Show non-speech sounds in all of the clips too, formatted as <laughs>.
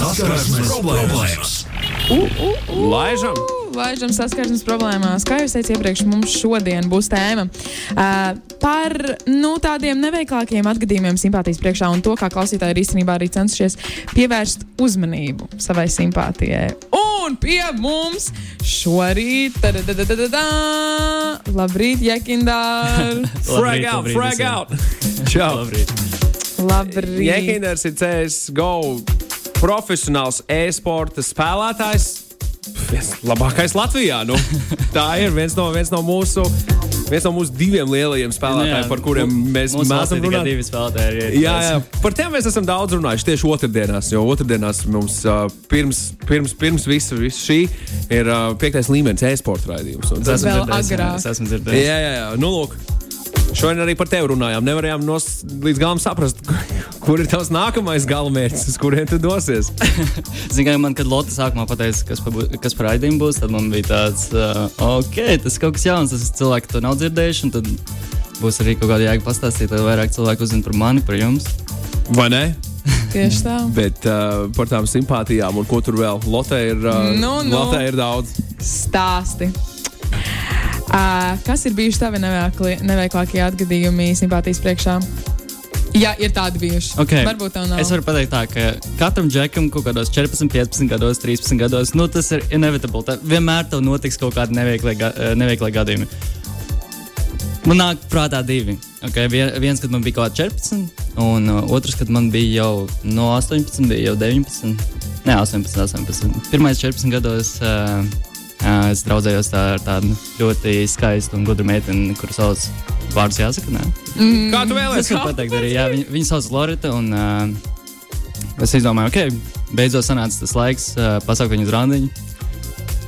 Saskarsmes problēmas. Laižam! Laižam saskarsmes problēmās. Kā jau teicu iepriekš, mums šodien būs tēma uh, par nu, tādiem neveiklākiem atgadījumiem simpātijas priekšā un to, kā klausītāji ir īstenībā arī cenšies pievērst uzmanību savai simpātijai. Un pie mums šorīt, da, labrīt, Jekindār! <laughs> Frag out, frag out! Čau! Labrīt. Labrīt! Jekinders ir CSGO profesionāls e-sporta spēlētājs. Viens labākais Latvijā. Nu, <laughs> tā ir viens no, viens no mūsu. Viens no mūsu diviem lielajiem spēlētājiem, par kuriem mēs tikai runāt. divi spēlētāji. ir- Jā, jā, par tiem mēs esam daudz runājuši tieši otrdienās. Jo otrdienās mums uh, pirms, pirms, pirms visa, visa šī ir uh, piektais līmenis e-sporta raidījums. Esmu Vēl agrāk. Es esmu dzirdējis. Jā, jā, jā. Nu, lūk, šodien arī par tevi runājām. Nevarējām nos, līdz galam saprast, <laughs> kur ir tavs nākamais galamērķis, uz kurien tu dosies. <laughs> Ziniet, man, kad Lotte sākumā pateica, kas, pa, kas par raidījumu būs, tad man bija tāds, uh, ok, tas kaut kas jauns, tas cilvēki to nav dzirdējuši. un Tad būs arī kaut kāda jēga pastāstīt, lai vairāk cilvēku uzzinātu par mani, par jums. Vai ne? <laughs> Tieši tā. Bet uh, par tām simpātijām un ko tur vēl. Lotē ir, uh, Nu, nu. Lotē ir daudz. Stāsti. Uh, kas ir bijuši tavi neveiklākie atgadījumi simpātijas priekšā? Jā, ir tādi bijuši. Okay. Varbūt tā nav. Es varu pateikt, tā, ka katram džekam kaut kādos 14, 15 gados, 13 gados, nu, tas ir inevitable. Tā, vienmēr tev notiks kaut kādi neveikli, eh, gadījumi. Man nāk prātā divi. Okay, vien- viens, kad man bija kaut kāda 14, un uh, otrs, kad man bija jau no 18, bija jau 19. Nē, 18, 18. Pirmais 14 gados uh, es draudzējos tā, ar tādu ļoti skaistu un gudru meiteni, kuras sauc vārdus jāsaka. Nē? Kā tu Es vēlēsies? varu pateikt, arī jā, viņa, viņa sauc Lorita. Un, uh, es izdomāju, ok, beidzot sanāca tas laiks uh, pasaukt viņu uz randiņu.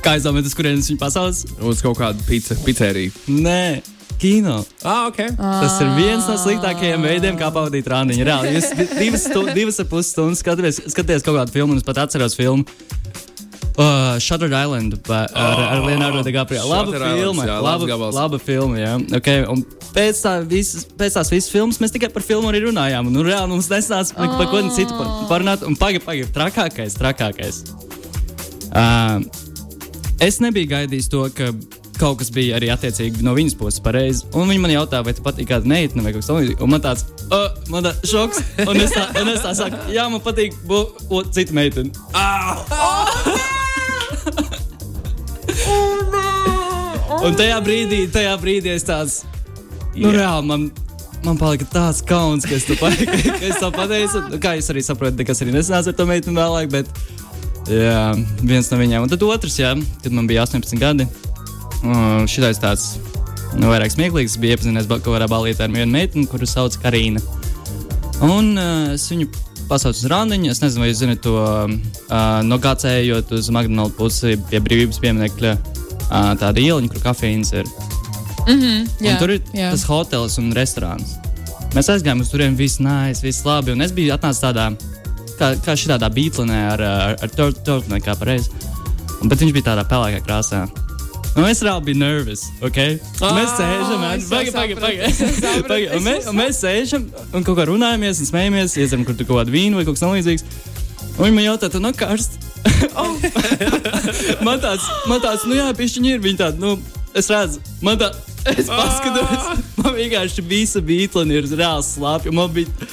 Kā es domāju, tas kurienes viņa pasauc? Uz kaut kādu pizza, pizzeriju. Nē, kino. Ah, ok. Tas ir viens no sliktākajiem veidiem, kā pavadīt randiņu. Reāli, jūs di- divas, divas ar pus stundas skatāties, skatāties kaut kādu filmu, un es pat atceros filmu. Uh, Shutter Island ba, ar, ar Leonardo DiCaprio. Laba Islands, filma, jā, laba, gabals. laba filma. Jā. Okay, un pēc, tā visas, pēc tās visas filmas mēs tikai par filmu arī runājām. Un, nu, reāli mums nesnāca par, par ko citu par, parunāt. Un pagaidi, pagaidi, trakākais, trakākais. Uh, es nebiju gaidījis to, ka kaut kas bija arī attiecīgi no viņas puses pareizi. Un viņa man jautāja, vai te patīk kāda meitene vai kaut kas tamlīdzīgs. Un man tāds, uh, man tāds šoks. Un es tā, un es tā saku, jā, man patīk būt o, cita meitene. Un tajā brīdī, tajā brīdī es tāds, nu, reāli man. Man palika tāds kauns, ka es to, pa, <laughs> ka es to pateicu. Nu, Kā es arī saprotu, kas arī nesanāca ar to meiteni vēlāk. Bet jā, viens no viņiem. Un tad otrs, jā, kad man bija 18 gadi. Uh, šitais tāds nu, vairāk smieklīgs. Bija iepazinies ba- kaut kādā balītē ar vienu meiteni, kuru sauc Karina. Un uh, es viņu pasaucu uz randiņu. Es nezinu, vai jūs zinat to uh, no kāds ejot uz Magnoldu pusi pie brīvības pieminiekļa. Uh, tāda ieliņa, kur kafejnīca ir. Un Jā, tur ir jā. tas hotels un restorāns. Mēs aizgājām uz turieni, viss nājas, viss labi. Un es biju atnācis tādā, kā, kā šī tādā beiglinē ar, ar, ar turpinājumu, kā pareizi. Un- Bet viņš bija tādā pelēkā krāsā. Un es reāli biju nervus. Okay? Un mēs sēžam, pagaidi, pagaidi, es <laughs> Un jau un mēs sēžam un kaut kā runājamies un smējamies, tur kaut kādu vīnu vai kaut kas tamlīdzīgs. Un viņi man jautā, tu nav karsts? <laughs> Oh. <laughs> <laughs> man tāds, man tāds, nu jā, pišķiņi ir. Viņi tādi, nu, es redzu, man tā, es paskatos, man vienkārši visa bītlana ir reāli slāpja. Man bija,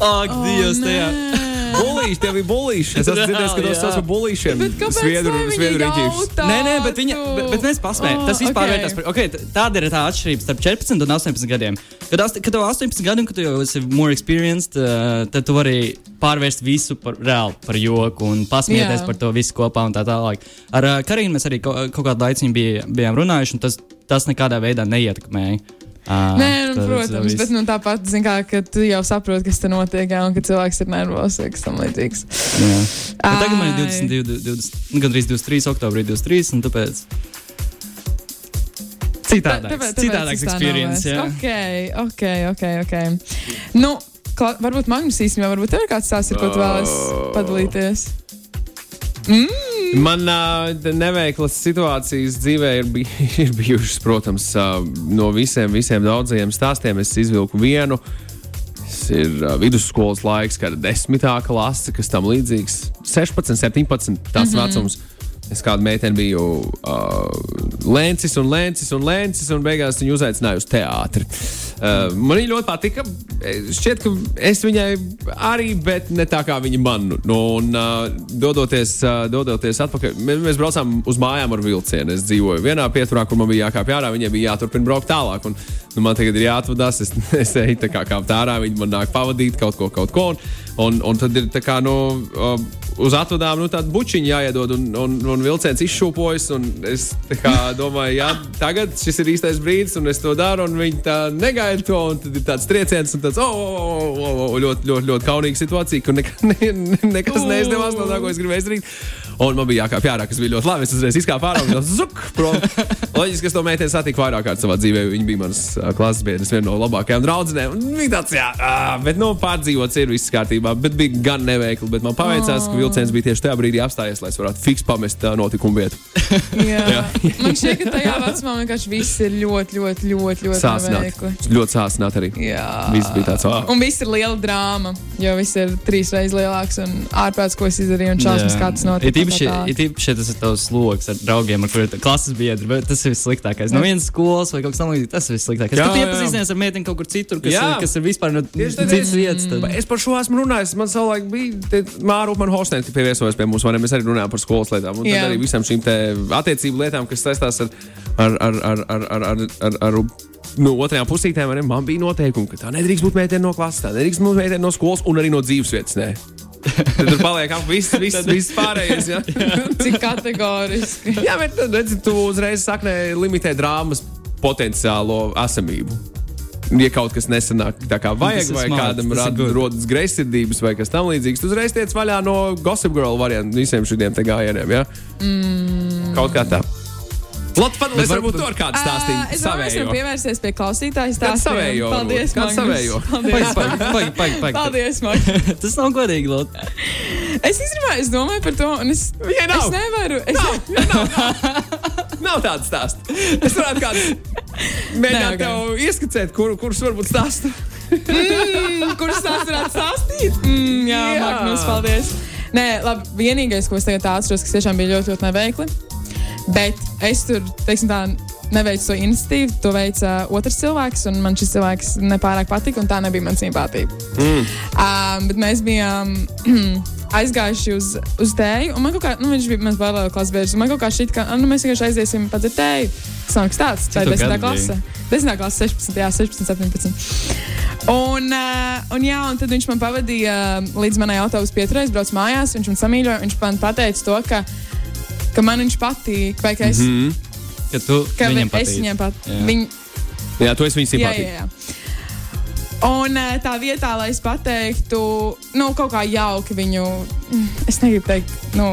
ak, Dievs, tajā. Bulīši, tie bija bulīši. Es esmu dzirdējis, ka tos sauc par bulīšiem. Bet kāpēc Sviedru, sviedru jautā? Nē, nē, bet, viņa, bet, bet mēs paspējām. Oh, Tas vispār ok. vērtās par. Okay, tāda ir tā atšķirība starp 14 un 18 gadiem. Kad, ast- kad tev 18 gadi, un kad tu jau esi more experienced, uh, tad tu vari pārvērst visu par reāli par joku un pasmieties Jā. par to visu kopā un tā tālāk. Ar uh, Karinu mēs arī kaut, kaut kādu laiku bijām runājuši, un tas, tas nekādā veidā neietekmēja. Uh, Nē, nu, protams, bet nu, tāpat, kā, ka tu jau saproti, kas tur notiek, jā, un ka cilvēks ir nervozs vai kas tam līdzīgs. Jā. Bet Tagad man ir Ai. 22, 20, nu, gandrīz 23, oktobrī 23, un tāpēc. Citādāks, citādāks experience. Jā. Ok, ok, ok. okay. Nu, kla, varbūt Magnus īstenībā, varbūt tev ir kāds stāsts, ar ko tu vēlaties padalīties. Man uh, neveiklas situācijas dzīvē ir, bij <laughs> ir bijušas, protams, uh, no visiem, visiem daudzajiem stāstiem. Es izvilku vienu. Es ir uh, vidusskolas laiks, kad ir desmitā klase, kas tam līdzīgs. 16, 17, tas mm -hmm. vecums. Es kādu meiteni biju uh, lēcis un lēcis un lēcis, un beigās viņu uzaicināju uz teātri. Uh, man viņa ļoti patika. Šķiet, ka es viņai arī, bet ne tā kā viņa man. Nu, un, uh, dodoties, uh, dodoties atpakaļ, mēs, mēs braucām uz mājām ar vilcienu. Es dzīvoju vienā pieturā, kur man bija jākāpj ārā, viņai bija jāturpina braukt tālāk. Un, nu, man tagad ir jāatvadās, es, <laughs> es eju tā kā kāpt ārā, viņi man nāk pavadīt kaut ko, kaut ko. Un, un, un tad ir tā kā, nu, uh, uz atvadām nu, tādu bučiņu jāiedod, un, un, un vilciens izšūpojas. Es kā, domāju, jā, tagad šis ir īstais brīdis, un es to daru, un viņi tā negaida to. Tad ir tāds trieciens, un tāds oh, oh, oh, oh, ļoti, ļoti, ļoti kaunīga situācija, kur nek ne, <laughs> ne, nekas neizdevās no tā, ko es gribēju izdarīt. Un man bija jākāpj ārā, kas bija ļoti labi. Es uzreiz izkāpu ārā un prom. <laughs> Loģiski, ka es to meiteni satiku vairāk kārt savā dzīvē. Viņa bija manas klases biedras, viena no labākajām draudzenēm. Viņa tāds, jā, bet nu, pārdzīvots ir viss kārtībā. Bet bija gan neveikli. Bet man paveicās, ka vilciens bija tieši tajā brīdī apstājies, lai es varētu fiks pamest uh, notikumu vietu. <laughs> Jā. Jā. Man šķiet, ka tajā vecumā vienkārši viss ir ļoti, ļoti, ļoti, ļoti Sāsināt. neveikli. Ļoti sācināt arī. Jā. Viss bija tāds, ah. Un viss ir liela drāma, jo viss ir trīs reizes lielāks un ārpēc, ko es izdarīju, un šausmas, kā tas notika. Ir īpaši, tas ir tavs sloks ar draugiem, ar kuriem klases biedri, bet tas ir vissliktākais. No vienas skolas vai kaut kas tamlīdzīgs, tas ir vissliktākais. Jā, tu iepazīstinies ar meiteni kaut kur citur, kas, Jā. kas ir vispār no citas vietas. Tad. Es par šo esmu runājis. Man savulaik bija Māra Upmana Hosnēta, kas pieviesojās pie mums. ne? Mēs arī runājām par skolas lietām. Un Jā. tad arī visam šīm attiecību lietām, kas saistās ar, ar, ar, ar, ar, ar, ar, ar, ar no otrajām pusītēm. vai ne? Man bija noteikumi, ka tā nedrīkst būt meitene no klases, tā nedrīkst būt meitene no skolas un arī no dzīvesvietas. Nē. Tad tur paliek ap viss, <laughs> viss, viss pārējais. Ja? <laughs> Cik kategoriski. Jā, bet tad, redzi, tu uzreiz saknē limitē drāmas potenciālo esamību. Ja kaut kas nesanāk tā kā vajag, Tas ir vai smart, kādam rad, rodas greizsirdības vai kas tamlīdzīgs, tad uzreiz tiec vaļā no Gossip Girl variantiem visiem šiem te gājieniem. Ja? Mm. Kaut kā tā. Lotte, pat mēs varbūt tur kādu Ā, stāstīju. Es Savējo. pievērsties pie klausītājas stāstiem. savējo? Paldies, savējo? Paldies. Paigi. Paldies, Magnus. <laughs> Tas nav godīgi, Lot. Es īstenībā es domāju par to, un es, Viņai nav. es nevaru. Es, Nav, nav, nav. nav tāda stāsta. Es varētu kādu mēģināt tev ieskicēt, kur, kurš varbūt stāsta. mm, kurš tās varētu stāstīt? Mm, jā, Jā. Magnus, paldies. Nē, labi, vienīgais, ko es tagad atceros, kas tiešām bija ļoti, ļoti neveikli. Bet es tur, teiksim, tā neveicu to iniciatīvu. To veica otrs cilvēks, un man šis cilvēks nepārāk patika, un tā nebija mana simpātija. Mm. Um, bet mēs bijām <clears throat> aizgājuši uz, uz tēju, un man kā, nu, viņš bija mans paralēli klases biedrs, man kaut kā šķiet, ka nu, mēs vienkārši aiziesim padzert tēju. Tas nav kas tāds, tā ir tev desmitā gadi klase. Desmitā klase, 16, jā, 16, 17. Un, uh, un, jā, un tad viņš man pavadīja uh, līdz manai autobusu pieturē, es braucu mājās, viņš man samīļoja, viņš man pateica to, ka, ka man viņš patīk, vai ka es, mm -hmm. Ka tu ka viņam patīc. viņam patīk. Jā. Viņ, Jā, tu esi viņas jā, simpātija. jā, jā. Un uh, tā vietā, lai es pateiktu, nu, kaut kā jauki viņu, mm, es negribu teikt, nu,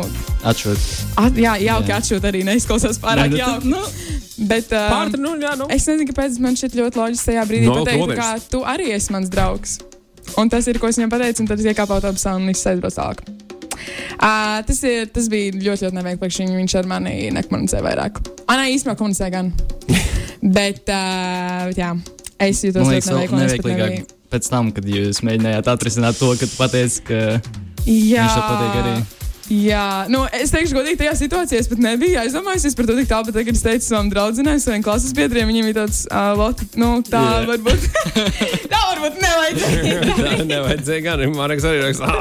Atšūt. at, jā, jauki Jā. atšūt arī neizklausās pārāk Nē, nu, jauki. nu, Bet, uh, Pārtra, nu, jā, nu. Es nezinu, kāpēc man šķiet ļoti loģiski tajā brīdī No, pateikt, ka tu arī esi mans draugs. Un tas ir, ko es viņam pateicu, un tad es iekāpu autobusā un viss aizbraucu tālāk. Uh, tas, ir, tas bija ļoti, ļoti neveikli. priekš Viņa, viņš ar mani nekomunicēja vairāk. Anā īstenībā komunicēja gan. <laughs> bet, uh, bet, jā, Es jūtos ļoti neveikli. Neveiklīgāk pēc tam, kad jūs mēģinājāt atrisināt to, kad pateicat, ka jā. viņš to pateica arī. Jā, nu, es teikšu, godīgi, tajā situācijā es pat nebiju aizdomājies par to tik tālu, bet tagad es teicu savam draudzenei, saviem klases biedriem, viņiem ir tāds, uh, lot, nu, tā Jā. yeah. varbūt. <laughs> tā varbūt nevajadzēja. <laughs> Tā nevajadzēja gan. Marks arī raksta.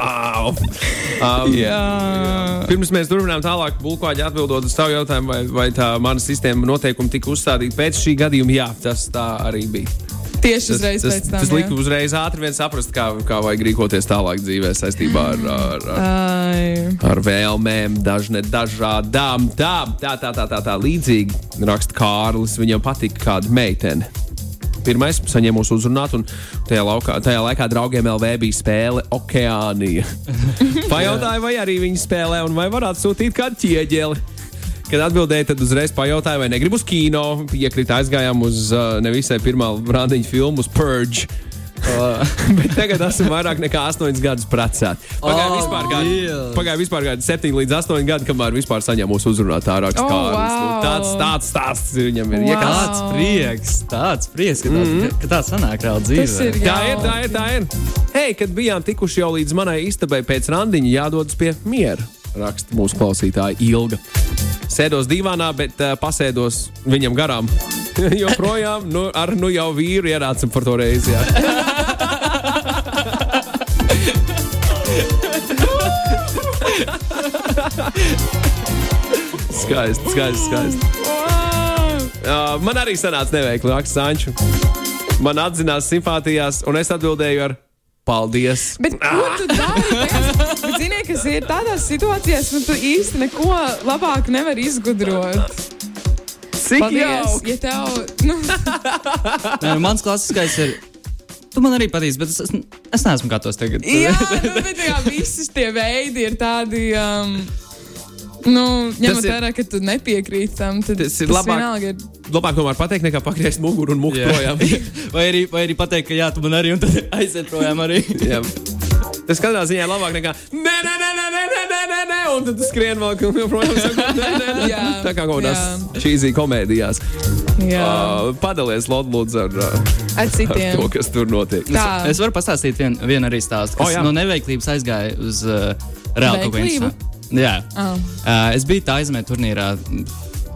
Um, Jā. Pirms mēs turpinām tālāk, Bulkāģi atbildot uz savu jautājumu, vai, vai tā mana sistēma noteikumi tika uzstādīti pēc šī gadījuma, jā, tas tā arī bija. Tieši uzreiz tas, pēc tam. tas lika uzreiz ātri vien saprast, kā, kā vajag rīkoties tālāk dzīvē saistībā ar, ar, ar, ar vēlmēm, dažne dažādām. Tā, tā, tā, tā, tā, tā līdzīgi raksta Kārlis. Viņam patīk kāda meitene. Pirmais saņēma mūsu uzrunāt, un tajā, laukā, tajā laikā draugiem LV bija spēle Okeānija. <laughs> Pajautāju, vai arī viņi spēlē, un vai varētu sūtīt kādu ķieģeli. Kad atbildēja, tad uzreiz pajautāja, vai negribu uz kino. Iekrita aizgājām uz uh, nevisai pirmā rādiņa filmu, uz Purge. <laughs> Bet tagad esam vairāk nekā 8 gadus precēti. Pagāja Oh, vispār gadi, Dievs. pagāja vispār gadi 7 līdz 8 gadi, kamēr vispār saņēma mūsu uzrunātā rakstu. Oh, Kārlis. Nu, wow. Tāds, tāds stāsts viņam ir. Wow. Wow. Tāds prieks, tāds prieks, ka, mm -hmm. ka tā sanāk reāli dzīvē. Ir Tā ir, tā ir, tā ir. Hei, kad bijām tikuši jau līdz manai istabai pēc randiņa, jādodas pie miera. Raksta mūsu klausītāja Ilga. Sēdos divānā, bet uh, pasēdos viņam garām. <laughs> Joprojām nu, ar nu jau vīru ierācam par to reizi. <laughs> Skaisti, skaisti, skaisti. Uh, man arī sanāca neveikli raksts Sanču. Man atzinās simpātijās, un es atbildēju ar paldies. Bet ko tu dari? tajās- Bet Zini, kas ir tādās situācijās, nu tu īsti neko labāk nevari izgudrot. Cik Paldies, jauki! ja tev, nu, <laughs> Nē, mans klasiskais ir. Tu man arī patīc, bet es, es, es neesmu gatavs tagad. jā, nu, bet jā, visas tie veidi ir tādi. Um, Nu, ņemot vērā, ka tu nepiekrīti tam, tad Tas ir labāk. vienalga ir. Labāk tomēr pateikt, nekā pagriezt muguru un Jā. projām. <laughs> vai, arī, vai arī pateikt, ka jā, tu man arī un tad <laughs> aiziet projām arī. Jā. Tas katrā ziņā ir labāk nekā nē, nē, nē, nē, nē, nē, nē, nē, nē, un tad skrien vēl, ka joprojām sakot, nē, nē, nē. Jā, Tā kā kaut kādās jā. cheesy komēdijās. Jā, Uh, padalies, Lod, lūdzu, ar, uh, ar ar citiem. to, kas tur notiek. Tā. Es varu pastāstīt vienu vien arī stāstu, kas jā. oh, no neveiklības aizgāja uz uh, reāli kaut ko interesantu. Jā. Ah. Uh, es biju tā aizmē turnīrā mm,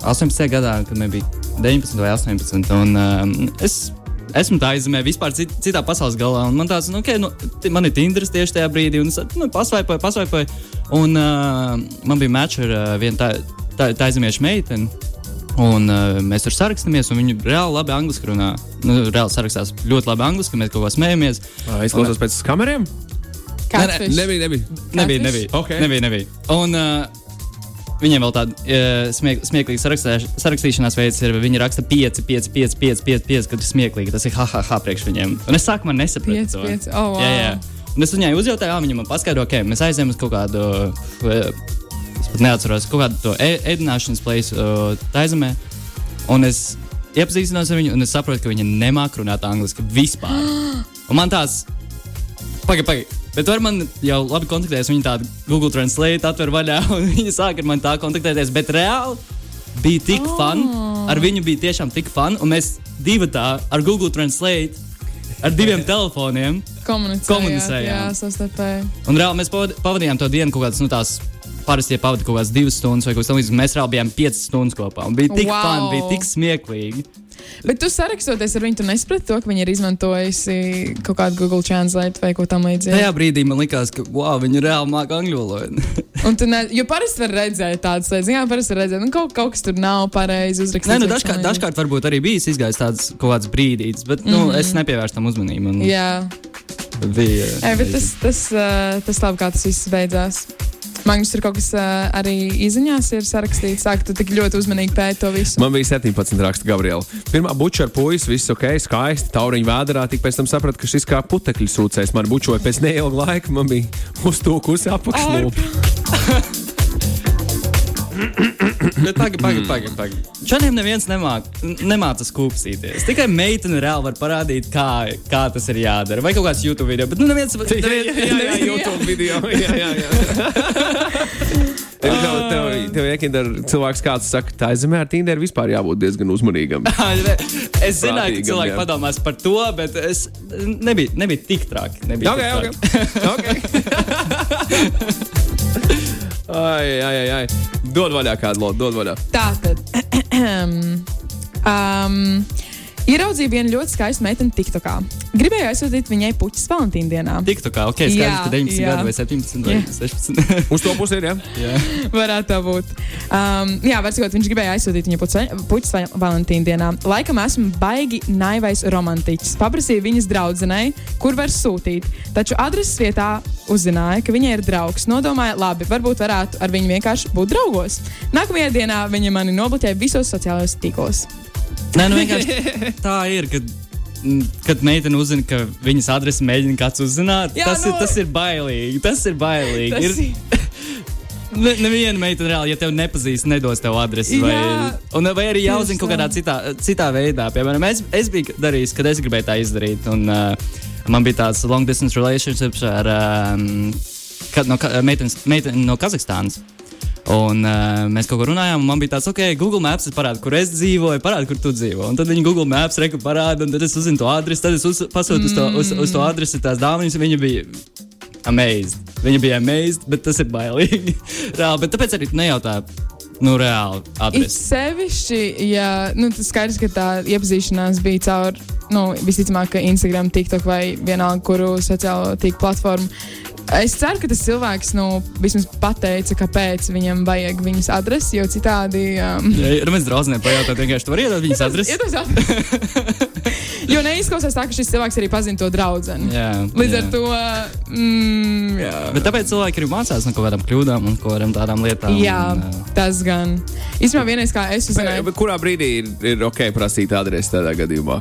18. gadā, kad man bija 19 vai 18. Un, uh, es esmu tā aizmē vispār cit, citā pasaules galā. Un man tāds, nu, okay, nu, ti- man ir Tinderis tieši tajā brīdī, un es nu, pasvaipoju, pasvaipoju. Un uh, man bija match ar uh, vienu tā, tā, tā aizmiešu meiteni. Un, uh, mēs tur sarakstamies, un viņi reāli labi angliski runā. Nu, reāli sarakstās ļoti labi angliski, mēs kaut kā smējamies. Uh, es klausos pēc kameriem? Catfish. Nebija, nebija. Nebija, Catfish? nebija. Ok. nebija, nebija. Un, uh, viņiem vēl tāda uh, smiek, smieklīga sarakstēš- sarakstīšanās veids ir, viņi raksta 5, 5, 5, 5, 5, 5, kad ir smieklīgi. Tas ir ha, ha, ha priekš viņiem. Un es sākumā nesapratu. Pieci, to. pieci. Oh, wow. jā, jā. Un es viņai uzjautāju, viņa man paskaidroja, ka okay, mēs aizējām uz kaut kādu, uh, es pat neatceros, kaut kādu to ē- ēdināšanas plaisu uh, taizemē. Un es iepazīstinos ar viņu, un es saprotu, ka viņa nemāk runāt angliski vispār. <gasps> Un man tāds, Pagaid, pagaid. Bet ar mani jau labi kontaktējas. Viņa tādu Google Translate atver vaļā, <laughs> un viņa sāk ar mani tā kontaktēties. Bet reāli bija tik oh. fun. Ar viņu bija tiešām tik fun. Un mēs divi tā ar Google Translate, ar diviem telefoniem. Komunicējāt, Komunicējām. Jā, savstarpēji. Un reāli mēs pavad, pavadījām to dienu kaut kādas, nu, tās parasti pavadīja kaut kādas divas stundas vai kaut kas tamlīdzīgs. Mēs reāli bijām piecas stundas kopā. Un bija tik wow. fun, bija tik smieklīgi. Bet tu sarakstoties ar viņu, tu nesaprati to, ka viņi ir izmantojusi kaut kādu Google Translate vai ko tamlīdzīgu. Tajā brīdī man likās, ka wow, viņi reāli māca angļu valodu. <laughs> Un tu ne, jo parasti var redzēt tādas lietas, jā, parasti var redzēt, nu, kaut, kaut kas tur nav pareizi uzrakstīts. Nē, nu, dažkārt, dažkārt varbūt arī bijis izgājis tāds kaut kāds brīdis, bet nu, mm -hmm. es nepievērstu tam uzmanību. Un, Jā, bija, Ei, bet tas, tas, uh, tas labi, kā tas viss beidzās. Magnus, tur kaut kas uh, arī izziņās ir sarakstīts. Sāk, tu tik ļoti uzmanīgi pēti to visu. Man bija 17 raksta Gabriela. Pirmā buča ar puisi, viss ok, skaisti, tauriņa vēdā. Tik pēc tam sapratu, ka šis kā putekļi sūcējs man bučoja pēc neilga laika. Man bija uz to kusi apakšlūpa. <laughs> Bet pagaidi, pagaidi, pagaidi. Pagaid. Čaniem neviens nemāk, nemāca skūpstīties. Tikai meitene reāli var parādīt, kā, kā tas ir jādara. Vai kaut kāds YouTube video, bet nu neviens Jā, jā, jā, jā, YouTube video. <laughs> Jā, jā, jā. <laughs> Tev, tev, tev, tev iekindar cilvēks, kāds saka, tā zemē ar Tinderu vispār jābūt diezgan uzmanīgam. <laughs> es zināju, ka cilvēki jā. padomās par to, bet es nebiju, nebija tik traki. Nebija Ok, tik traki. okay. Ai, ai, ai, ai. Dod vaļā kādu lotu, dod vaļā. Tā tad. <clears throat> um, ieraudzīju vienu ļoti skaistu meiteni TikTokā. Gribēju aizsūtīt viņai puķis Valentīna dienā. Tik tā kā, ok, skaidrs, Jā, ka 19 jā. gadi vai 17 vai Jā. 16. Uz to pusi ir, jā. jā. Varētu tā būt. Um, jā, var sakot, viņš gribēja aizsūtīt viņu puķis- Valentīna dienā. Laikam esmu baigi naivais romantiķis. Paprasīju viņas draudzenei, kur var sūtīt. Taču adreses vietā uzzināja, ka viņai ir draugs. Nodomāja, labi, varbūt varētu ar viņu vienkārši būt draugos. Nākamajā dienā viņa mani nobloķēja visos sociālajos tīklos. Nē, nu vienkārši tā ir. Kad, kad meitene uzzina, ka viņas adresi mēģina kāds uzzināt, Jā, tas, nu- ir, tas ir bailīgi. Tas ir bailīgi. Tas ir, ne, neviena meitene reāli, ja tev nepazīst, nedos tev adresi. Vai, un, vai arī jāuzzina Tieši kaut kādā tā. citā, citā veidā. Piemēram, es, es biju darījis, kad es gribēju tā izdarīt. Un, uh, Man bija tāds long distance relationships ar um, no, meiteni no Kazahstānas. Un uh, mēs kaut ko runājām, un man bija tāds, ok, Google Maps parāda, kur es dzīvoju, parāda, kur tu dzīvo. Un tad viņi Google Maps reku parāda, un tad es uzzinu to adresi, tad es pasūtu uz, to, uz, uz to adresi tās dāvanas, un viņa bija amazed. Viņa bija amazed, bet tas ir bailīgi. <laughs> Reāli, bet tāpēc arī nejautāju, nu, reāli adresi. sevišķi, ja nu, tas skaidrs, ka tā iepazīšanās bija caur, nu, visticamāk, Instagram, TikTok vai vienalga, kuru sociālo tīklu platformu. Es ceru, ka tas cilvēks nu, vismaz pateica, kāpēc viņam vajag viņas adresi, jo citādi. Um, Ja ir mēs draudzenei pajautāt, vienkārši tu vari iedot viņas <laughs> adresi. Jo neizklausās tā, ka šis cilvēks arī pazina to draugu. Līdz jā. ar to. Mm, jā. Bet tāpēc cilvēki arī mācās no kaut kādām kļūdām un kaut kādām tādām lietām. jā, un, uh, tas gan. Īstenībā vienreiz, kā es Bet, uzzināju, bet kurā brīdī ir, ir ok prasīt adresi tādā gadījumā?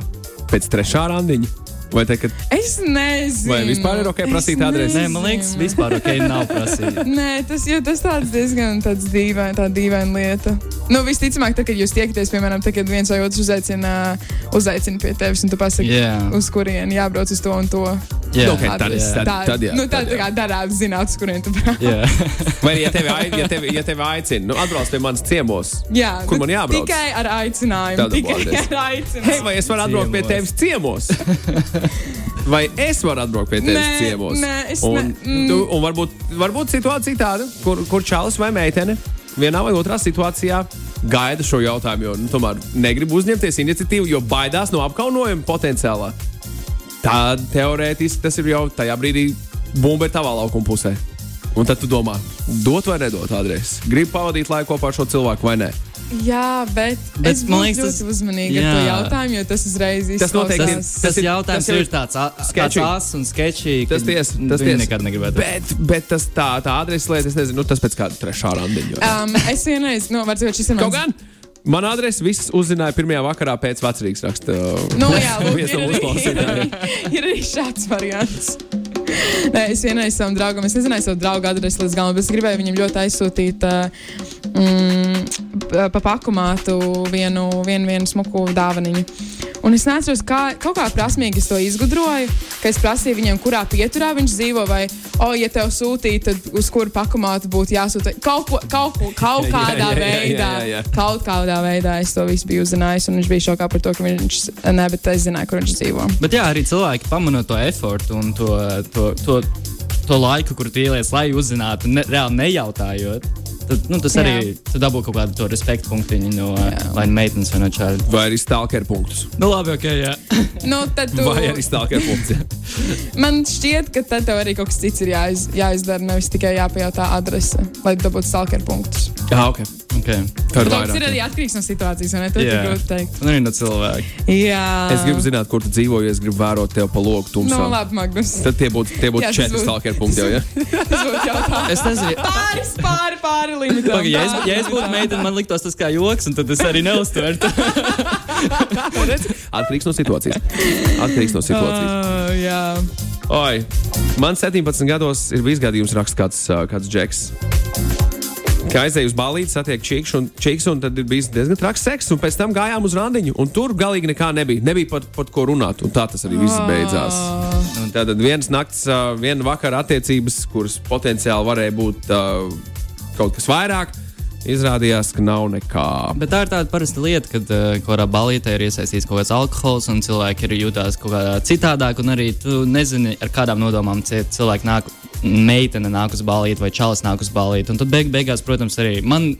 Pēc trešā randiņa? Vai te, kad es nezinu. Vai vispār ir ok prasīt Es adresi? Nē, man liekas, vispār ok, nav prasīt. <laughs> Nē, tas, jo, tas tāds diezgan tāds dīvain, tā dīvaina lieta. Nu, visticamāk, tad, kad jūs tiekaties, piemēram, tad, kad viens vai otrs uzaicina, uzaicina pie tevis, un tu pasaki, Jā. uz kurieni jābrauc uz to un to. Jā, Ok, tad es- adresi. tad- tā, tad jā, nu, tad tā jā. kā darētu zināt, uz kurien tu brauc. jā. Vai ja tevi, ja tevi, ja tevi aicina, nu, atbrauc pie manas ciemos? Jā, Kur nu, man jābrauc? Tikai ar aicinājumu. Tikai ar aicinājumu. Hei, vai es varu atbraukt pie tevis ciemos? <laughs> Vai es varu atbraukt pie tevis ciemos? nē, es un, ne- mm. tu, un varbūt, varbūt situācija tāda, kur, kur čalis vai meitene vienā vai otrā situācijā gaida šo jautājumu, jo nu, tomēr negrib uzņemties iniciatīvu, jo baidās no apkaunojuma potenciālā. Tad teorētiski tas ir jau tajā brīdī bumba ir tavā laukuma pusē. Un tad tu domā, dot vai nedot adresi. Gribu pavadīt laiku kopā ar šo cilvēku vai nē. Jā, bet, Bet es man liekas, tas- uzmanīga ar jā. to jautājumu, jo tas uzreiz Tas noteikti ir-. Tas, Tas tas ir- jautājums tas jau ir tāds, ās un sketčīgi. Tas tiesa, tas tiesa. nekad negribētu. Bet, bet tas tā, tā adrese lieta, es nezinu, nu, tas pēc kāda trešā randiņa. Um, es vienreiz, nu, teikt, šis ir Kaut mans. gan man adrese viss uzzināja pirmajā vakarā pēc vecrīgas raksta. Nu, jā, <laughs> lūk, ir, no arī, ir, <laughs> arī, ir arī šāds variants. Nē, es vienreiz savam draugam, es nezināju savu draugu adresi līdz galam, bet es gribēju viņam ļoti aizsūtīt uh, mm, pa pakumātu vienu, vienu, vienu smuku dāvaniņu. Un es neatceros, kā kaut kā prasmīgi es to izgudroju, ka es prasīju viņam, kurā pieturā viņš dzīvo, vai, oh, ja tev sūtīja, tad uz kuru pakumātu būtu jāsūta. Kaut, ko, kaut, ko, kaut <laughs> Jā, kādā jā, jā, veidā, jā, jā. kaut kādā veidā es to visu biju uzzinājis, un viņš bija šokā par to, ka viņš, ne, bet es zināju, kur viņš dzīvo. Bet jā, arī cilvēki pamanot to efortu un to, to, to, to laiku, kur tu ieliec, lai uzzinātu, ne, reāli nejautājot. Tad, nu, tas arī tu dabū kaut kādu to respektu punktiņu no vai nu meitenes vai no čāļa. Vai arī stalker punktus. Nu, labi, ok, jā. <laughs> Nu, tad tu, Vai arī stalker punktus. <laughs> man šķiet, ka tad tev arī kaut kas cits ir jāiz, jāizdara, nevis tikai jāpajautā adrese, lai dabūtu stalker punktus. Jā, ok. Okay. Tad Tas ir arī atkarīgs no situācijas, vai ne? To Jā. ir grūti teikt. Un arī no cilvēka. Jā, Es gribu zināt, kur tu dzīvo, jo es gribu vērot tevi pa logu tumsā. Nu, labi, Magnus. Tad tie būtu tie būt tas četri stalker punkti jau, ja? <laughs> Tas būtu jautājums. Es nezinu, Pāris, pāri, pāri limitam. Paga, ja, es, ja es būtu meitene, man liktos tas kā joks, un tad es arī neuztvertu. <laughs> Atkarīgs no situācijas. Atkarīgs no situācijas. Uh, jā. Oi, man 17 gados ir bijis gadījums, raksta kāds, kāds džeks. Kā aizēju uz balīti, satiek čiks un, čiks, un tad bijis diezgan traks seks, un pēc tam gājām uz randiņu. Un tur galīgi nekā nebija. Nebija pat, pat ko runāt, un tā tas arī viss beidzās. Un Tātad vienas nakts, viena vakara attiecības, kuras potenciāli varēja būt kaut kas vairāk, izrādījās, ka nav nekā. Bet tā ir tāda parasta lieta, kad uh, kurā balītē ir iesaistīts kaut kāds alkohols, un cilvēki ir jūtās kaut kā citādāk, un arī tu nezini, ar kādām nodomām cilvēki nāk, meitene nāk uz balīti vai čalis nāk uz balīti. Un tad beig, beigās, protams, arī man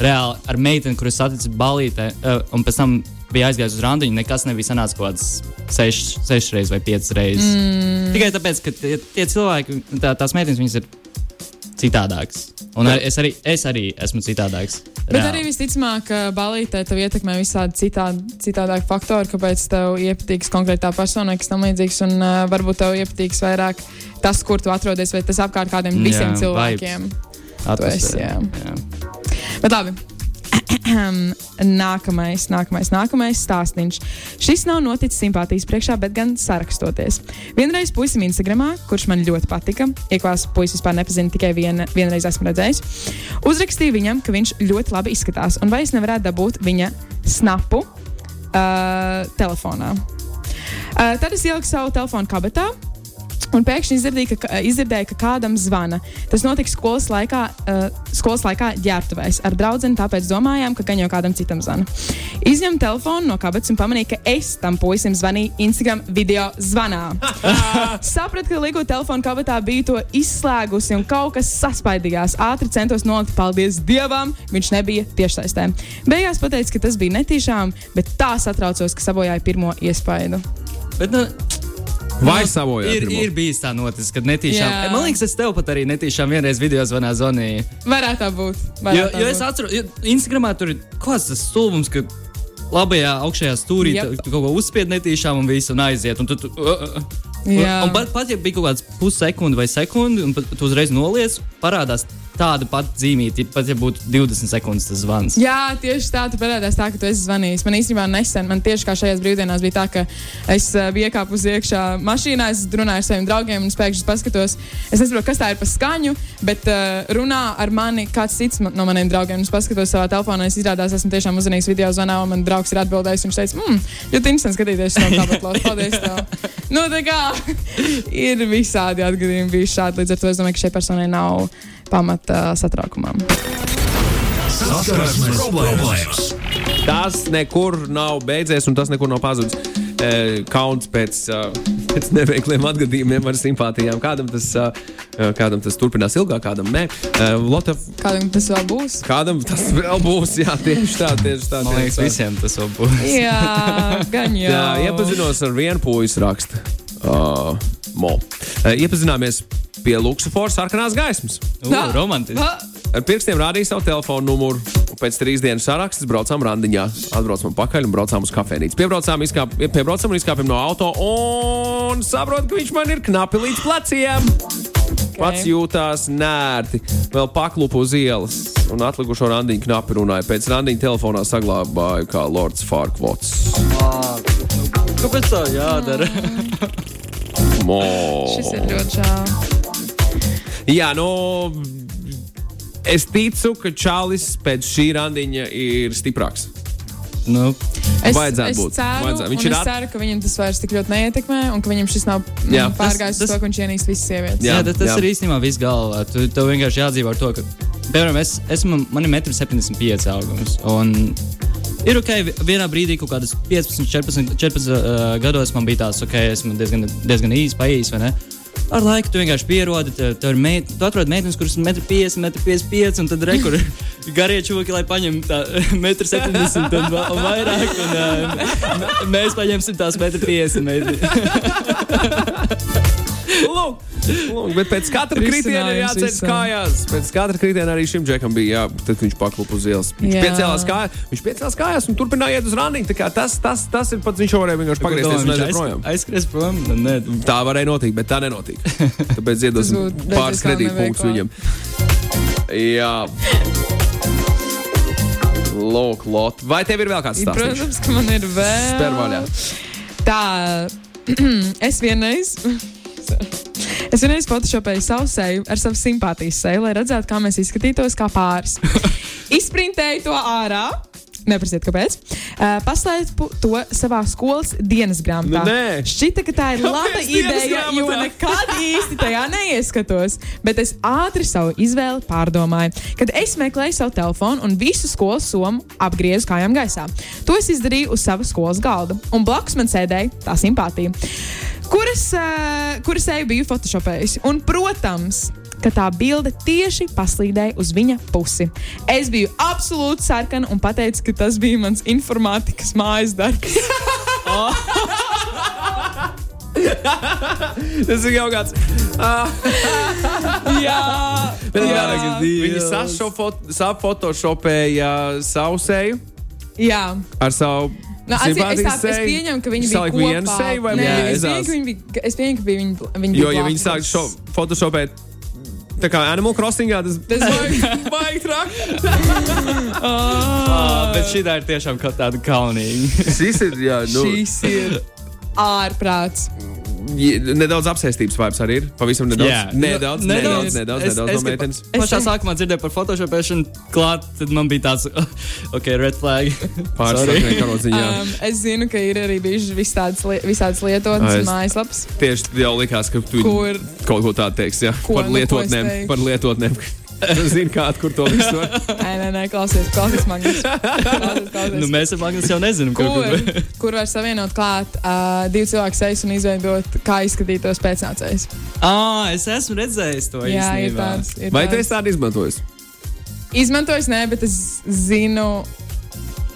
reāli ar meiteni, kuras saticis balītē, uh, un pēc tam bija aizgājis uz randiņu, nekas nebija sanācis kaut kāds sešas seš reizes vai piecas reizes. Mm. Tikai tāpēc, ka tie, tie cilvēki, tā, tās meitenes, viņas ir citādākas. Un arī, es, arī, es arī esmu citādāks. Bet reāli. arī visticamāk, balītē tev ietekmē visādi citādi, citādāki faktori, kāpēc tev iepatīks konkrētā persona, kas tam līdzīgs, un uh, varbūt tev iepatīks vairāk tas, kur tu atrodies, vai tas apkārt kādiem visiem Jā, cilvēkiem. Atmosfēra, esi, jā. jā. Bet labi. <clears throat> nākamais, nākamais, nākamais stāstījums. Šis nav noticis simpātijas priekšā, bet gan sarakstoties. Vienreiz puisim Instagramā, kurš man ļoti patika, iekvās puisis vispār nepazina, tikai viena, vienreiz esmu redzējis. Uzrakstīju viņam, ka viņš ļoti labi izskatās, un vai es nevarētu dabūt viņa snapu uh, telefonā. Uh, tad es ieliku savu telefonu kabatā. Un pēkšņi izdzirdēju, ka, izdzirdēju, ka kādam zvana. Tas notika skolas laikā, uh, skolas laikā ģērbtuvēs ar draugu, tāpēc domājām, ka gan jau kādam citam zvana. Izņemu telefonu no kabatas un pamanīju, ka es tam puisim zvanīju Instagram video zvanā. <laughs> Sapratu, ka liku telefonu kabatā biju to izslēgusi un kaut kas saspaidījās. Ātri centos nolikt, paldies Dievam, viņš nebija tiešsaistē. Beigās pateicu, ka tas bija netīšām, bet tā satraucos, ka sabojāju pirmo iespaidu. Bet, nu, Vai nu, savojāt ir, ir bijis tā noticis, kad netīšām. Jā. Man liekas, es tev pat arī netīšām vienreiz video zvanā zvanīju. Varētu tā būt. Jo, varētu tā jo es būt. atceros, jo Instagramā tur ir kaut kāds tas stulbums, ka labajā augšējā stūrī Jep. tu, tu kaut ko uzspied netīšām un viss un aiziet. Un tu, tu, uh, uh. Jā. Un, un pat, pat ja bija kaut kāds pussekundi vai sekundi, un tu uzreiz noliec, parādās tāda pati zīmīte, pat ja būtu 20 sekundes tas zvans. Jā, tieši tā, tu parādās tā, ka tu esi zvanījis. Man īstenībā nesen, man tieši kā šajās brīvdienās bija tā, ka es biju iekāpus iekšā mašīnā, es runāju ar saviem draugiem un pēkšņi paskatos. Es nesaprotu, kas tā ir pa skaņu, bet uh, runā ar mani kāds cits ma- no maniem draugiem. Es paskatos savā telefonā, es izrādās, esmu tiešām uzvanījis video zvanā, un man draugs ir atbildējis. Viņš teica, mmm, ļoti interesanti skatīties to kāpatlos. <laughs> Paldies! Tev. Nu, tā kā <laughs> ir visādi atgadījumi bijuši šādi, līdz ar to es domāju, ka šai personai nav pamata satraukumam. Saskarsmes problēmas. Tas nekur nav beidzies, un tas nekur nav pazudis. E, Kauns pēc, uh, pēc neveikliem atgadījumiem ar simpātijām. Kādam tas, uh, kādam tas turpinās ilgāk, kādam nē. Lotte, Kādam tas vēl būs? kādam tas vēl būs. Jā, tieši tā, tieši tā. Man tieši liekas, tā. visiem tas vēl būs. Jā, gan jau. Jā, iepazinos ar vienu puisi rakstu. Uh, Mo. Uh, iepazināmies pie Luksafora sarkanās gaismas. U, romantiski. Ar pirkstiem rādīja savu telefonu numuru. Pēc trīs dienas sarakstes braucām randiņā. Atbraucām pakaļ un braucām uz kafejnīcu. Piebraucām, izkāp, piebraucām un izkāpām no auto. Un saprotu, ka viņš man ir knapi līdz pleciem. Pats jūtās nērti, vēl paklupu uz ielas. Un atlikušo randiņu knapi runāja. Pēc randiņa telefonā saglabāju kā Lords Farkvots. Kāpēc tā jādara? Mo. Šis ir ļoti žēl. Jā, nu. Es ticu, ka Čālijs pēc šī randiņa ir stiprāks. nu, Es, Vajadzētu es būt. Ceru, Vajadzētu. Viņš Viņš ir ir at- ka viņam tas vairs tik ļoti neietekmē, un ka viņam šis nav mm, Jā. pārgājis Tas- uz to, ka viņš ienīst visas sievietes. Jā, jā, tas, tas jā. ir īstenībā viss galvā. Tu, tev vienkārši jādzīvo ar to, ka, piemēram, es, esmu, man ir 1,75 m augums. Un ir ok, vi- vienā brīdī, kaut kādas 15, 14, 14 uh, gados man bija tās, ok, esmu diezgan, diezgan īsi, paīs, vai ne? Ar laiku tu vienkārši pierodi, tev, tev ir meit, tu atrod meitenes, kuras ir 1,50 m, 1,55 m, un tad rekur <laughs> garie čūki, lai paņemtu tā 1,70 m un vairāk. Un, uh, mēs paņemsim tās 1,50 m. <laughs> Lūk, lūk, bet pēc katra kritiena ir jāceļ visam. kājās. Pēc katra kritiena arī šim džekam bija jā, viņš paklupa uz ielas. Viņš Jā. piecēlās, kājās, viņš piecēlās kājās un turpināja iet uz randiņu. Tā kā Tas, tas, tas ir pats, viņš jau varēja vienkārši pagriezties un aiziet projām. Aizskries prom. Nu, Nē, Tā varēja notikt, bet tā nenotika. <laughs> Tāpēc iedosim pāris kredītpunktus viņam. Jā. Lūk, Lot. Vai tev ir vēl kāds stāsts? Protams, ka man ir vēl. Spēr vaļā. Tā, <clears throat> es vienreiz. Es vienreiz photoshopēju savu seju ar savu simpātijas seju, lai redzētu, kā mēs izskatītos kā pāris. <laughs> Izprintēju to ārā. Neprasiet, kāpēc. Uh, Paslēpu to savā skolas dienas grāmatā. Nu, nē. Šķita, ka tā ir laba Kāpēc dienas ideja, jo nekad īsti tajā neieskatos. Bet es ātri savu izvēli pārdomāju. Kad es meklēju savu telefonu un visu skolas somu apgriezu kājām gaisā. To es izdarīju uz savas skolas galda. Un blakus man sēdēja tā simpātija, kuras, uh, kuras eju biju photoshopējusi. Un, protams, ka tā bilde tieši paslīdēja uz viņa pusi. Es biju absolūti sarkana un pateicu, ka tas bija mans informātikas mājas darbs. <laughs> <laughs> Tas ir kaut kāds. <laughs> Jā, Bet jā, jā, viņi safotošopēja savu seju jā. ar savu. Nu, atsi- es, tā, es pieņemu, ka viņi bija vienu seju vai Nē, es pieņemu, ka viņi bija. Es pieņemu, ka bija viņi, viņi Jo, bija ja viņi sāk šo photoshopēt, tā kā Animal Crossingā, tas Tas bija. baigi traki. Ah, bet šī ir tiešām kaut tāda kaunīga. Šis ir, jā, nu. Šīs ir ārprāts. Nedaudz apsēstības vibes arī ir. Pavisam nedaudz. Jā. Nedaudz, Nu, nedaudz, nedaudz, Es- nedaudz es, no meitenes. kad Pašā sākumā dzirdēju par photoshopēšanu klāt, tad man bija tāds, <laughs> ok, red flag. <laughs> Sorry. Pārstāvjiem karodziņā. Um, es zinu, ka ir arī bijušas visādas, li visādas lietotnes, es- mājaslapas, Tieši jau likās, ka tu kur kaut ko tādu teiksi. Jā, Ko, par nu, ko es lietotnēm. Par lietotnēm. Zini, kā, kur to visu var. Nē, nē, nē, klausies, klausies, Magnus. Klausies, klausies. Nu, mēs ar Magnus jau nezinām, kur kur, kur var savienot klāt uh, divu cilvēku sejas un izveidot, kā izskatītos pēcnācējs. Ah, es esmu redzējis to Jā, ir īstenībā. tāds. Ir Vai tu tāds. esi tādu izmantojis? Izmantojis, nē, bet es zinu,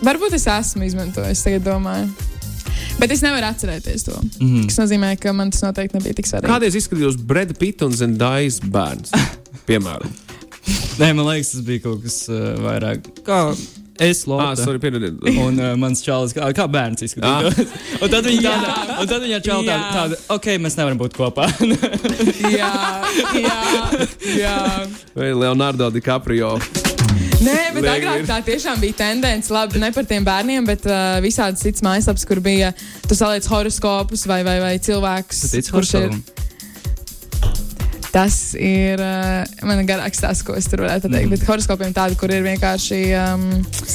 varbūt es esmu izmantojis, tagad domāju. Bet es nevaru atcerēties to. Mm. -hmm. Tas nozīmē, ka man tas noteikti nebija tik svarīgi. Kādreiz izskatījās Breda Pitt un Zendājas bērns? <laughs> Piemēram. <laughs> Nē, man liekas, tas bija kaut kas uh, vairāk. Kā es Ah, lopu. sorry, piedodiet. <laughs> Un uh, mans čalis, kā, kā bērns izskatījās. <laughs> un tad viņa tāda, un tad viņa čalis tāda, tāda, ok, mēs nevaram būt kopā. jā, jā, jā. Vai Leonardo DiCaprio? Nē, bet agrāk tā tiešām bija tendence. Labi, ne par tiem bērniem, bet uh, visādas citas mājaslapas, kur bija tu saliec horoskopus vai, vai, vai tici kurš ir. horoskopam? Tas ir uh, man garāks tas, ko es tur varētu pateikt. Mm. Bet horoskopiem tādi, kur ir vienkārši um,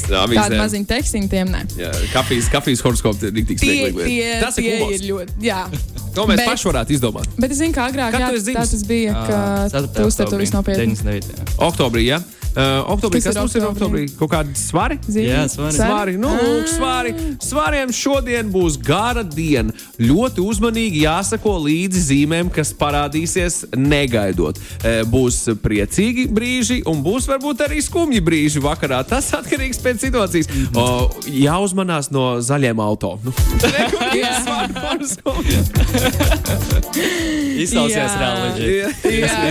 tādi maziņi tekstiņi, tiem ne. Jā, kafijas, kafijas horoskops ir tik tie, Tas ir tie ir ļoti. Jā. To mēs Bet- paši varētu izdomāt. Bet es zinu, ka agrāk jā, tā tas bija, ka tu uztver to visu nopietni. 99. Oktobrī, jā. Uh, oktobrī, Kas kas ir mums ir oktobrī? Kaut kādi svari? Zini? Jā, svari. Svari, nu, Ah. lūk, svari. Svariem šodien būs gara diena. Ļoti uzmanīgi jāsako līdzi zīmēm, kas parādīsies negaidot. E, Būs priecīgi brīži, un būs varbūt arī skumji brīži vakarā. Tas atkarīgs pēc situācijas. O, jāuzmanās no zaļiem auto. Nu. Izklausījās Jā. <laughs> reāli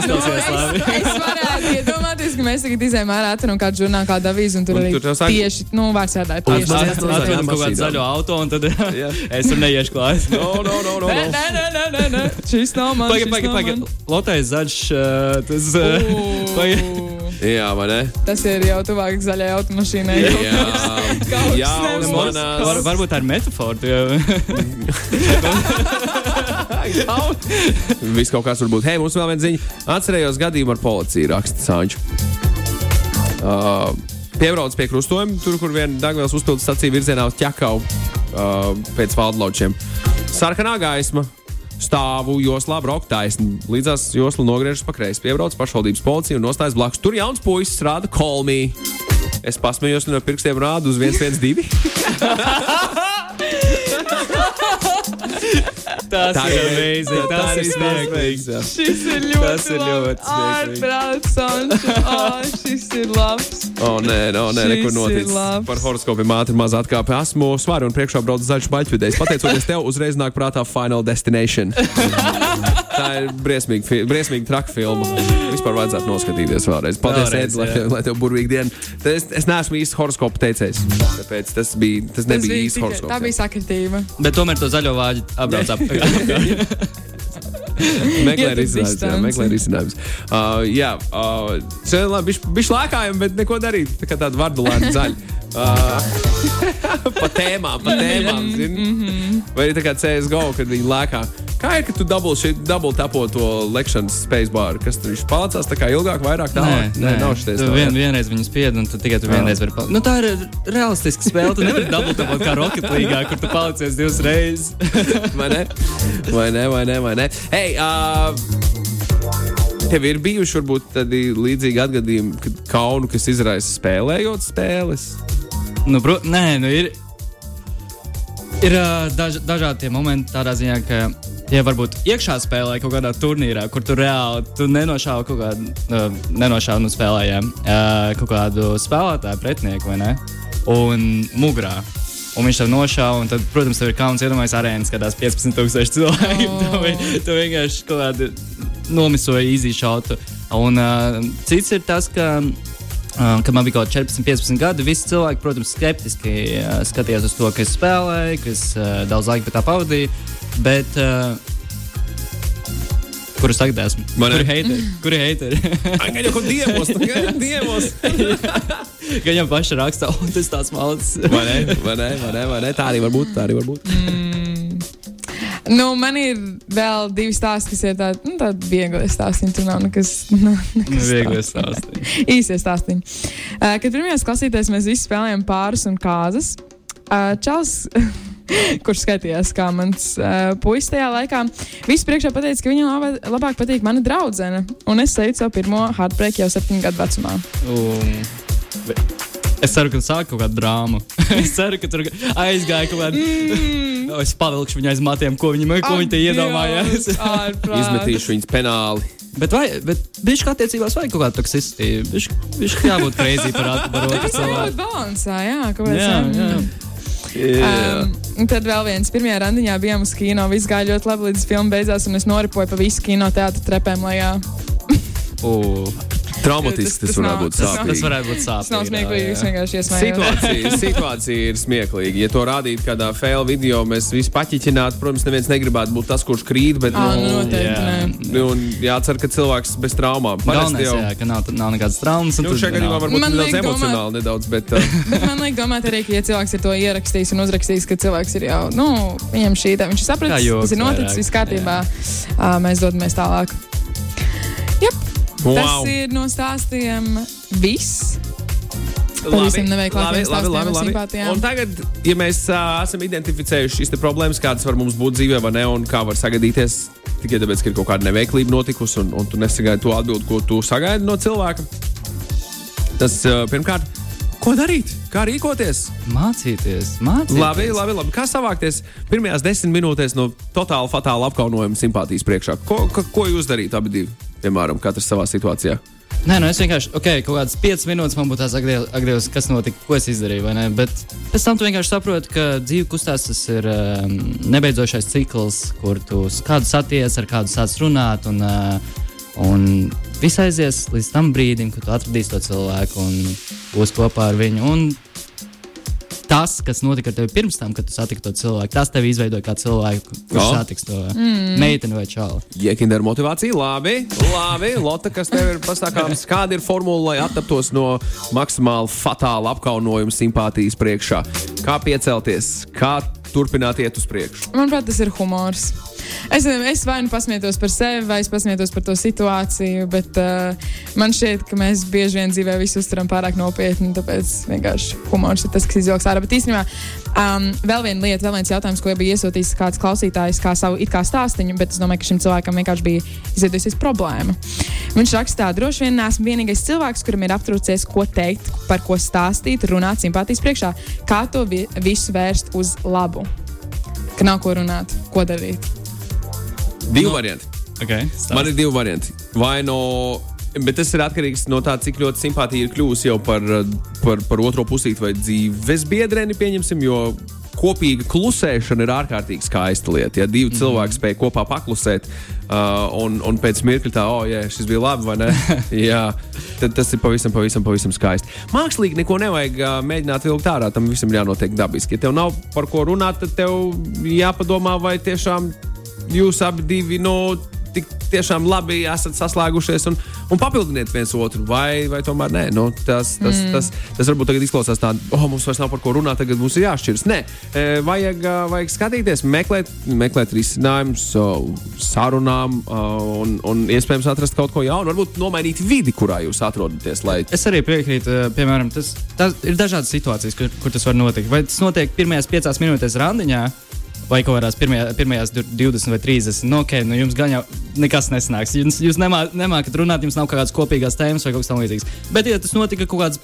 nu, labi. es, varētu iedomāties, <laughs> ka mēs tagad izējām ārā, atveram kādu žurnālu, kādu avīzi, un tur Un arī tieši, nu, vārds jādara tieši. Zaļām Atradām kaut kādu zaļo auto, un tad Jā. <laughs> <laughs> es tur neiešu klāt. No, no, no, no, Nē, no. nē, nē, nē, nē, nē. Šis nav mans. Pagaid, šis pagaid, pagaid. Lotais zaļš, tas. Pagaid. Jā, vai ne? Tas ir jau tuvāk zaļai automašīnai. Jā, <laughs> Kaut jā, kas nebūs. uzmanās. Var, varbūt tā ir metāfora. <laughs> Viss kaut kas var būt. Hei, mums vēl viena ziņa. Atcerējos gadījumu ar policiju, raksta Sāņš. Uh, Piebrauc pie krustojuma, tur, kur viena degvielas uzpildes stacija virzienā uz ķekau uh, pēc valdlaučiem. Sarkanā gaisma. Stāvu joslā broktaisni. Līdzās josla nogriežas pa kreisi. Piebrauc pašvaldības policija un nostājas blakus. Tur jauns puisis rāda kolmī. Es pasmējos no pirkstiem rādu uz 112. <laughs> <laughs> Tas Tā ir ir amazing. tā Tas ir ir smieklīgs. Šis ir ļoti Tas ir ļoti smieklīgi. Ārprāts, oh, šis ir labs. O, nē, no, nē, nekur ir noticis. Par horoskopiem ātri maz atkāpju esmu svaru un priekšā brauc zaļš baļķvidējs. Pateicoties tev, uzreiz nāk prātā Final Destination. <laughs> Tā ir briesmīga, briesmīga traka filma. Vispār vajadzētu noskatīties vēlreiz. Paldies, Vēlreiz, Ed, lai, lai tev burvīgi diena. Es, es neesmu īsts horoskopu teicējs. Tāpēc tas, bija, tas Tas nebija bija īsts horoskops. Tā bija sakritība. Bet tomēr to zaļo vāģi apbrauc ap. <laughs> Meklē risinājumus. Jā. Uh, jā, uh, labi, bišķi lēkājam, bet neko darīt. Tā kā tāda vardulēna zaļa. Uh, <laughs> pa tēmām, pa tēmām. zini? Vai arī tā kā CSGO, kad viņi lēkā. Kā ir, ka tu dabūji tapo to lekšanas spacebar? Kas tur palicās tā kā ilgāk, vairāk tālāk? Nē, nav šis Tu vien, vienreiz viņu spied, un tu tikai tu vienreiz vari palikt. Nu, tā ir realistiska spēle. Tu nevari dabūt tāpat kā Rocket League, kur tu palicies divas reizes. <laughs> Vai ne? Vai ne, vai ne, vai ne? Hei, uh, tev ir bijuši varbūt tādi līdzīgi atgadījumi, kad kaunu, kas izraisa spēlējot spēles? Nu, bro, nē, nu ir. Ir daž, dažādi tie momenti, tādā ziņā, ka, ja varbūt iekšā spēlē kaut kādā turnīrā, kur tu reāli tu nenošāvi kaut kādu, uh, nenošāvi nu spēlējām uh, kaut kādu spēlētāju pretinieku, vai ne? Un mugurā. Un viņš tev nošāva, un tad, protams, tev ir kauns iedomājies arēnas, kādās 15,000 cilvēku. Oh. tu, vi- tu vienkārši kaut kādu nomisoji īzī šautu. Un uh, cits ir tas, ka Uh, kad man bija kaut kādi 14, 15 gadi, visi cilvēki, protams, skeptiski uh, skatījās uz to, ka es spēlēju, ka es uh, daudz laika pie tā pavadīju. Bet, uh, kur es tagad esmu? Man ir heiteri? Kur ir heiteri? <laughs> Gan jau kaut dievos, gan dievos. Gan jau paši raksta, un tas tāds malts. Vai ne, vai ne, vai ne, vai ne? Tā arī var būt, tā arī var būt. Nu, man ir vēl divi stāsti, kas ir tādi nu, tād viegli stāstīt. Tur nav nekas, <laughs> nekas Viegli tāds. stāstīt. <laughs> Īsie stāstīņi. Uh, kad pirmajās klasītēs mēs visi spēlējām pāris un kāzas, uh, Čels, <laughs> kurš skaitījās kā mans uh, puisis tajā laikā, viss priekšā pateica, ka viņam labā, labāk patīk mana draudzene. Un es teicu savu pirmo heartbreak jau septiņu gadu vecumā. Un... Es ceru, ka sāk kaut kādu drāmu. <laughs> es ceru, ka tur aizgāja kaut kāda. Mm. Es pavilkšu viņu aiz matiem, ko viņi, ko viņi te iedomājās. Izmetīšu viņas penāli. Bet, vai, bet viņš kā attiecībās vajag kaut kādu toksistību. Viņš, viņš jābūt reizī par at- par otru Tas var būt cilvēku. balansā, jā, kāpēc? Jā, ne? jā. Um, un tad vēl viens. Pirmajā randiņā bijām uz kino. Viss gāja ļoti labi, līdz filma beidzās, un es noripoju pa visu kino teātrus trepēm lejā. U, Traumatiski Tas- tas tas varētu būt tas nav- tas sāpīgi. varētu būt Tas sāpīgi. nav smieklīgi, jā. vienkārši iesmējos. Situācija, <laughs> situācija ir smieklīga. Ja to rādītu kādā fail video, mēs visi paķiķinātu. Protams, neviens negribētu būt tas, kurš krīt, bet Ā, nu, noteikti, jā. nē. nu, un jācer, ka cilvēks bez traumām. Parasti jau jā, ka nav, nav nekādas traumas. un nu, tas šajā gadījumā varbūt Man nedaudz liek domāt- emocionāli, nedaudz, bet <laughs> uh, Bet man liekas, domāt arī, ka, ja cilvēks ir to ierakstījis un uzrakstījis, ka cilvēks ir jau, nu, viņam šī tā, viņš ir sapratis, tas ir noticis, viss kārtībā. Mēs dodamies tālāk. Jep, wow. tas ir no stāstiem viss. Labi, labi, labi, labi, labi. Un tagad, ja mēs uh, esam identificējuši šīs problēmas, kādas var mums būt dzīvē, vai ne, un kā var sagadīties tikai tāpēc, ka ir kaut kāda neveiklība notikusi, un, un tu nesagaidi to atbildi, ko tu sagaidi no cilvēka. Tas uh, pirmkārt, ko darīt? Kā rīkoties? Mācīties, mācīties. Labi, labi, labi. Kā savākties pirmajās desmit minūtēs no totāli fatāla apkaunojuma simpātijas priekšā? Ko, ko, ko jūs darītu abi divi, piemēram, katrs savā situācijā? Nē, nu es vienkārši, ok, kaut kādas 5 minūtes man būtu tās atgriezties, kas notika, ko es izdarīju? Bet pēc tam tu vienkārši saproti, ka dzīve kustās, tas ir um, nebeidzošais cikls, kur tu kādu saties, ar kādu sāc runāt, un, uh, un viss aizies līdz tam brīdim, kad tu atradīsi to cilvēku un būsi kopā ar viņu. Un tas, kas notika ar tevi pirms tam, kad tu satiki to cilvēku, tas tevi izveidoja kā cilvēku, kurš O. satiks to mm. meiteni vai čauli. Jēkina ar motivāciju. Labi, labi. Lotte, kas tev ir pasakāms, kāda ir formula, lai attaptos no maksimāli fatāla apkaunojuma simpātijas priekšā? Kā piecelties, kā turpināt iet uz priekšu? Manuprāt, tas ir humors. Es, es vai nu pasmietos par sevi, vai es pasmietos par to situāciju, bet uh, man šķiet, ka mēs bieži vien dzīvē visu uztveram pārāk nopietni. Tāpēc vienkārši humors ir tas, kas izjauks ārā. Bet īstenībā um, vēl viena lieta, vēl viens jautājums, ko bija iesūtījis kāds klausītājs, kā savu it kā stāstīņu, bet es domāju, ka šim cilvēkam vienkārši bija izveidojusies problēma. Viņš rakstā, droši vien neesmu vienīgais cilvēks, kuram ir aptrūcies, ko teikt, par ko stāstīt, runāt simpātijas priekšā, kā to vi visu vērst uz labu. Ka nav ko runāt, ko darīt. Divi no. varianti. Okay, Man ir divi varianti. Vai no. Bet tas ir atkarīgs no tā, cik ļoti simpātija ir kļuvusi jau par, par, par otro pusīti vai dzīves biedreni, pieņemsim, jo kopīga klusēšana ir ārkārtīgi skaista lieta. Ja divi mm -hmm. cilvēki spēj kopā paklusēt, uh, un, un pēc mirkļa tā, oh, jā, šis bija labi, vai ne? <laughs> jā, tad tas ir pavisam, pavisam, pavisam skaisti. Mākslīgi neko nevajag uh, mēģināt vilkt ārā, tam visam jānotiek dabiski. Ja tev nav par ko runāt, tad tev jāpadomā, vai tiešām jūs abi divi no tik tiešām labi esat saslēgušies un, un papildiniet viens otru, vai, vai tomēr nē. Nu, tas, tas, mm. tas, tas varbūt tagad izklausās tā, oh, mums vairs nav par ko runāt, tagad mums ir jāšķiras. Nē, e, vajag, ā, vajag skatīties, meklēt, meklēt risinājumus sarunām un, un iespējams atrast kaut ko jaunu, varbūt nomainīt vidi, kurā jūs atrodaties. Lai... Es arī piekrītu, eh, piemēram, tas, tas ir dažādas situācijas, kur, kur tas var notikt. Vai tas notiek pirmajās piecās minūtēs randiņā, vai kaut kādās pirmajā, pirmajās du- 20 vai 30. Nu, okay, nu jums gan jau nekas nesanāks. Jūs, jūs nemā, nemākat runāt, jums nav kādas kopīgās tēmas vai kaut kas tamlīdzīgs. Bet, ja tas notika kaut kāds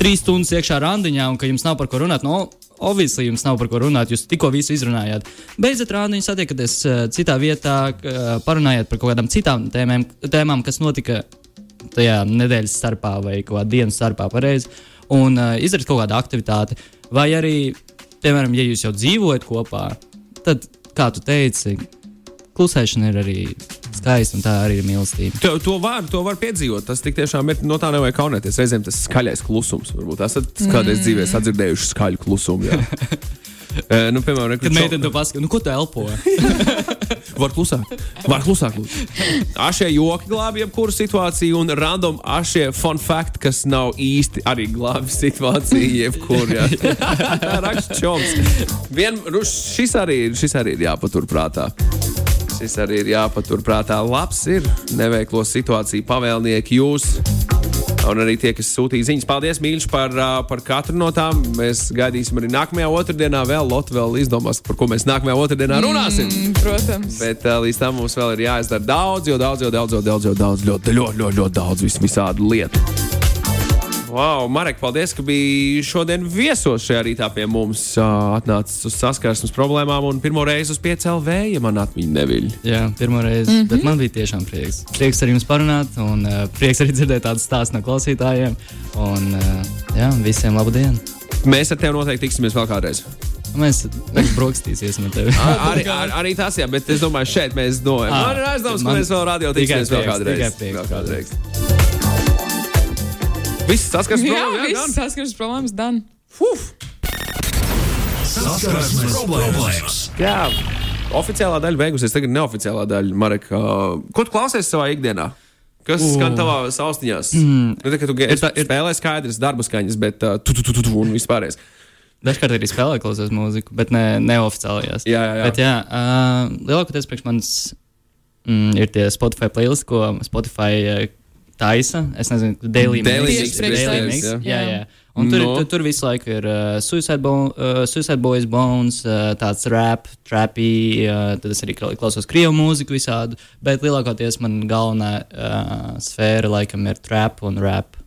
trīs stundas iekšā randiņā, un ka jums nav par ko runāt, no obviously jums nav par ko runāt, jūs tikko visu izrunājāt. Beidzot, randiņu satiekaties uh, citā vietā, uh, parunājāt par kaut kādām citām tēmēm, tēmām, kas notika tajā nedēļas starpā vai kaut kādā dienas starpā pareizi, un uh, izdarīt kaut kādu aktivitāti. Vai arī, piemēram, ja jūs jau dzīvojat kopā, tad, kā tu teici, klusēšana ir arī skaista un tā arī ir mīlestība. To, to, var, to var piedzīvot. Tas tik tiešām ir. No tā nevajag kaunēties. Reizēm tas skaļais klusums. Varbūt esat kādreiz dzīvē sadzirdējuši skaļu klusumu. <laughs> Uh, nu, piemēram, Kad meitene to pasaka, nu ko tu elpo? <laughs> Var klusāk, var klusāk. Ašie joki glābj jebkuru situāciju, un random ašie fun fact, kas nav īsti arī glābj situāciju, jebkur. jā. <laughs> Tā raksta čoms. Vien, nu, šis, arī, šis arī ir jāpaturprātā. Šis arī ir jāpaturprātā. Labs ir neveiklo situāciju pavēlnieki jūs. Un arī tie, kas sūtīja ziņas, paldies, mīļš, par, par katru no tām. Mēs gaidīsim arī nākamajā otrdienā. Vēl Lotte vēl izdomās, par ko mēs nākamajā otrdienā runāsim. Mm, protams. Bet līdz tam mums vēl ir jāizdara daudz, jo daudz, jo daudz, jo daudz, jo daudz, ļoti, ļoti, ļoti, ļoti daudz vis, visādu lietu. Wow, Marek, paldies, ka biji šodien viesos šajā rītā pie mums. Atnācis uz saskarsmes problēmām un pirmo reizi uz PCLV, ja man atmiņa neviļ. Jā, pirmo reizi. Mm -hmm. Bet man bija tiešām prieks. Prieks ar jums parunāt, un uh, prieks arī dzirdēt tādu stāstu no klausītājiem. Un uh, jā, visiem labu dienu! Mēs ar tevi noteikti tiksimies vēl kādreiz. Mēs brokastīs iesim ar tevi. Ar, arī, ar, arī tas, jā, bet es domāju, šeit mēs domājam. Man ir aizdoms, ka mēs vēl radio Tikai tiksimies vēl prieks, kādreiz. tikai prieks, Vēl kādreiz. Viss saskars Jā, problēma, jā, viss saskaras problēmas, Dan. Fuf! Saskarsmes problēmas. Jā, oficiālā daļa beigusies, tagad neoficiālā daļa. Marek, uh, ko tu klausies savā ikdienā? Kas uh. skan tavā austiņās? Mm. Nu, tā, tu Ir tā- ir- spēlē skaidrs darba skaņas, bet uh, tu, tu, tu, tu, tu un vispārējais. Dažkārt arī spēlēju, klausos mūziku, bet ne, neoficiālajās. Jā, jā, jā. Bet, jā uh, lielākoties priekš manis mm, ir tie Spotify playlists, ko Spotify uh, taisa. Es nezinu, Daily Daily Mix, Daily Daily Mix. Mix, Jā, jā. jā. Un tur, No. tur, tur visu laiku ir uh, Suicide, Bo uh, Suicide Boys, Bones, uh, tāds rap, trappy, uh, tad es arī kla- klausos krievu mūziku visādu, bet lielākoties man galvenā uh, sfēra laikam ir trap un rap.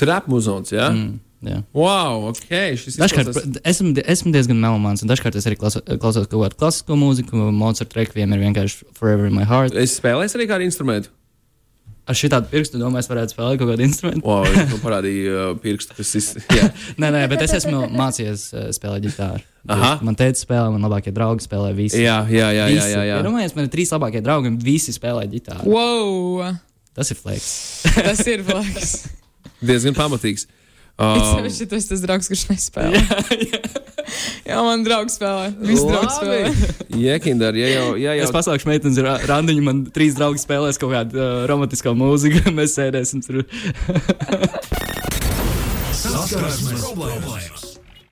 Trap muzons, jā? Mm. Jā. Wow, ok. Dažkārt izklausās- esmu, esmu diezgan melomāns, un dažkārt es arī klausos, klausos kaut kādu klasisko mūziku. Mozart rekviem ir vienkārši Forever in my heart. Es spēlēju arī kādu instrumentu. Ar šitādu pirkstu domāju, es varētu spēlēt kaut kādu instrumentu. Wow, viņš man parādīja uh, pirkstu, kas ir. <laughs> Nē, nē, bet es esmu mācījies uh, spēlēt ģitāru. Aha. Man teica, spēlē, man labākie draugi spēlē visi. Jā, jā, jā. jā, jā, jā. Domājies, man ir trīs labākie draugi, un visi spēlē ģitāru. Wow! Tas ir fleks. <laughs> Tas ir flaks. Diezgan pamatīgs. Um, Um, Šis tas draugs, kurš nespēlē. <laughs> Jā, man draugs spēlē. Visi draugi spēlē. <laughs> Jekindar, ja jau, ja jau Es pasaukšu meitenes ra- randiņu, man trīs draugi spēlēs kaut kādu uh, romantisko mūziku, <laughs> mēs sēdēsim tur. <laughs> Saskarsmes problēmas.